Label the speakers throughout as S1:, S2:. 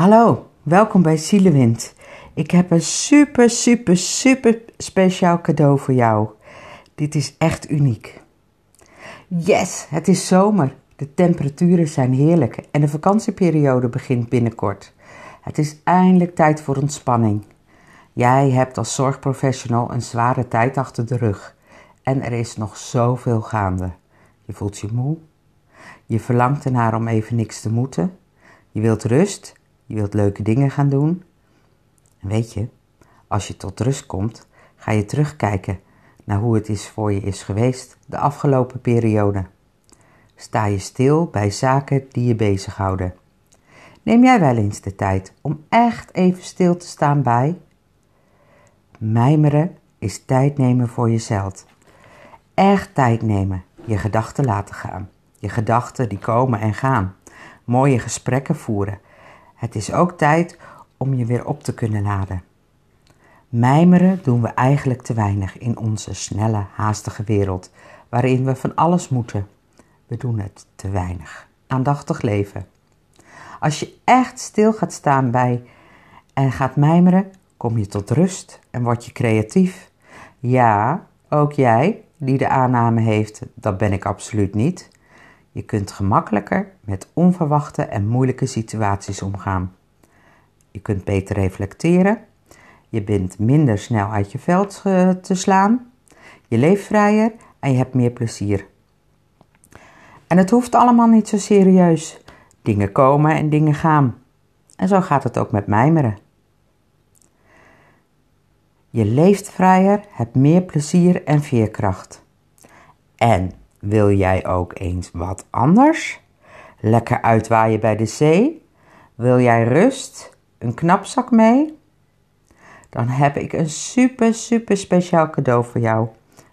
S1: Hallo, welkom bij Zielewind. Ik heb een super, super, super speciaal cadeau voor jou. Dit is echt uniek. Yes, het is zomer. De temperaturen zijn heerlijk en de vakantieperiode begint binnenkort. Het is eindelijk tijd voor ontspanning. Jij hebt als zorgprofessional een zware tijd achter de rug en er is nog zoveel gaande. Je voelt je moe. Je verlangt ernaar om even niks te moeten. Je wilt rust je wilt leuke dingen gaan doen. En weet je, als je tot rust komt, ga je terugkijken naar hoe het is voor je is geweest de afgelopen periode. Sta je stil bij zaken die je bezighouden. Neem jij wel eens de tijd om echt even stil te staan bij? Mijmeren is tijd nemen voor jezelf. Echt tijd nemen, je gedachten laten gaan. Je gedachten die komen en gaan. Mooie gesprekken voeren het is ook tijd om je weer op te kunnen laden. Mijmeren doen we eigenlijk te weinig in onze snelle, haastige wereld, waarin we van alles moeten. We doen het te weinig. Aandachtig leven. Als je echt stil gaat staan bij en gaat mijmeren, kom je tot rust en word je creatief. Ja, ook jij, die de aanname heeft, dat ben ik absoluut niet. Je kunt gemakkelijker met onverwachte en moeilijke situaties omgaan. Je kunt beter reflecteren. Je bent minder snel uit je veld eh, te slaan. Je leeft vrijer en je hebt meer plezier. En het hoeft allemaal niet zo serieus. Dingen komen en dingen gaan. En zo gaat het ook met mijmeren. Je leeft vrijer, hebt meer plezier en veerkracht. En wil jij ook eens wat anders? Lekker uitwaaien bij de zee? Wil jij rust? Een knapzak mee? Dan heb ik een super, super speciaal cadeau voor jou.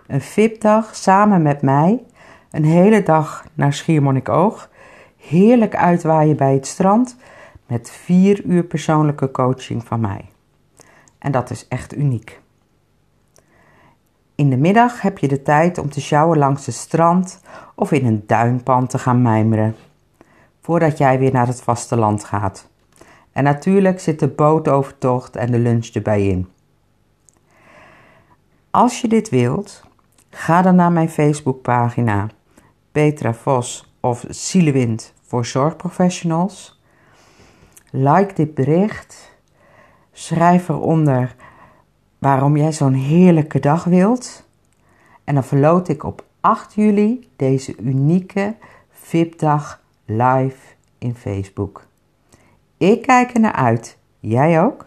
S1: Een VIP-dag samen met mij. Een hele dag naar Schiermonnikoog. Heerlijk uitwaaien bij het strand. Met vier uur persoonlijke coaching van mij. En dat is echt uniek. In de middag heb je de tijd om te sjouwen langs het strand of in een duinpand te gaan mijmeren, voordat jij weer naar het vasteland gaat. En natuurlijk zit de bootovertocht en de lunch erbij in. Als je dit wilt, ga dan naar mijn Facebookpagina Petra Vos of Zielewind voor zorgprofessionals. Like dit bericht. Schrijf eronder waarom jij zo'n heerlijke dag wilt. En dan verloot ik op 8 juli deze unieke VIP-dag live in Facebook. Ik kijk er naar uit. Jij ook?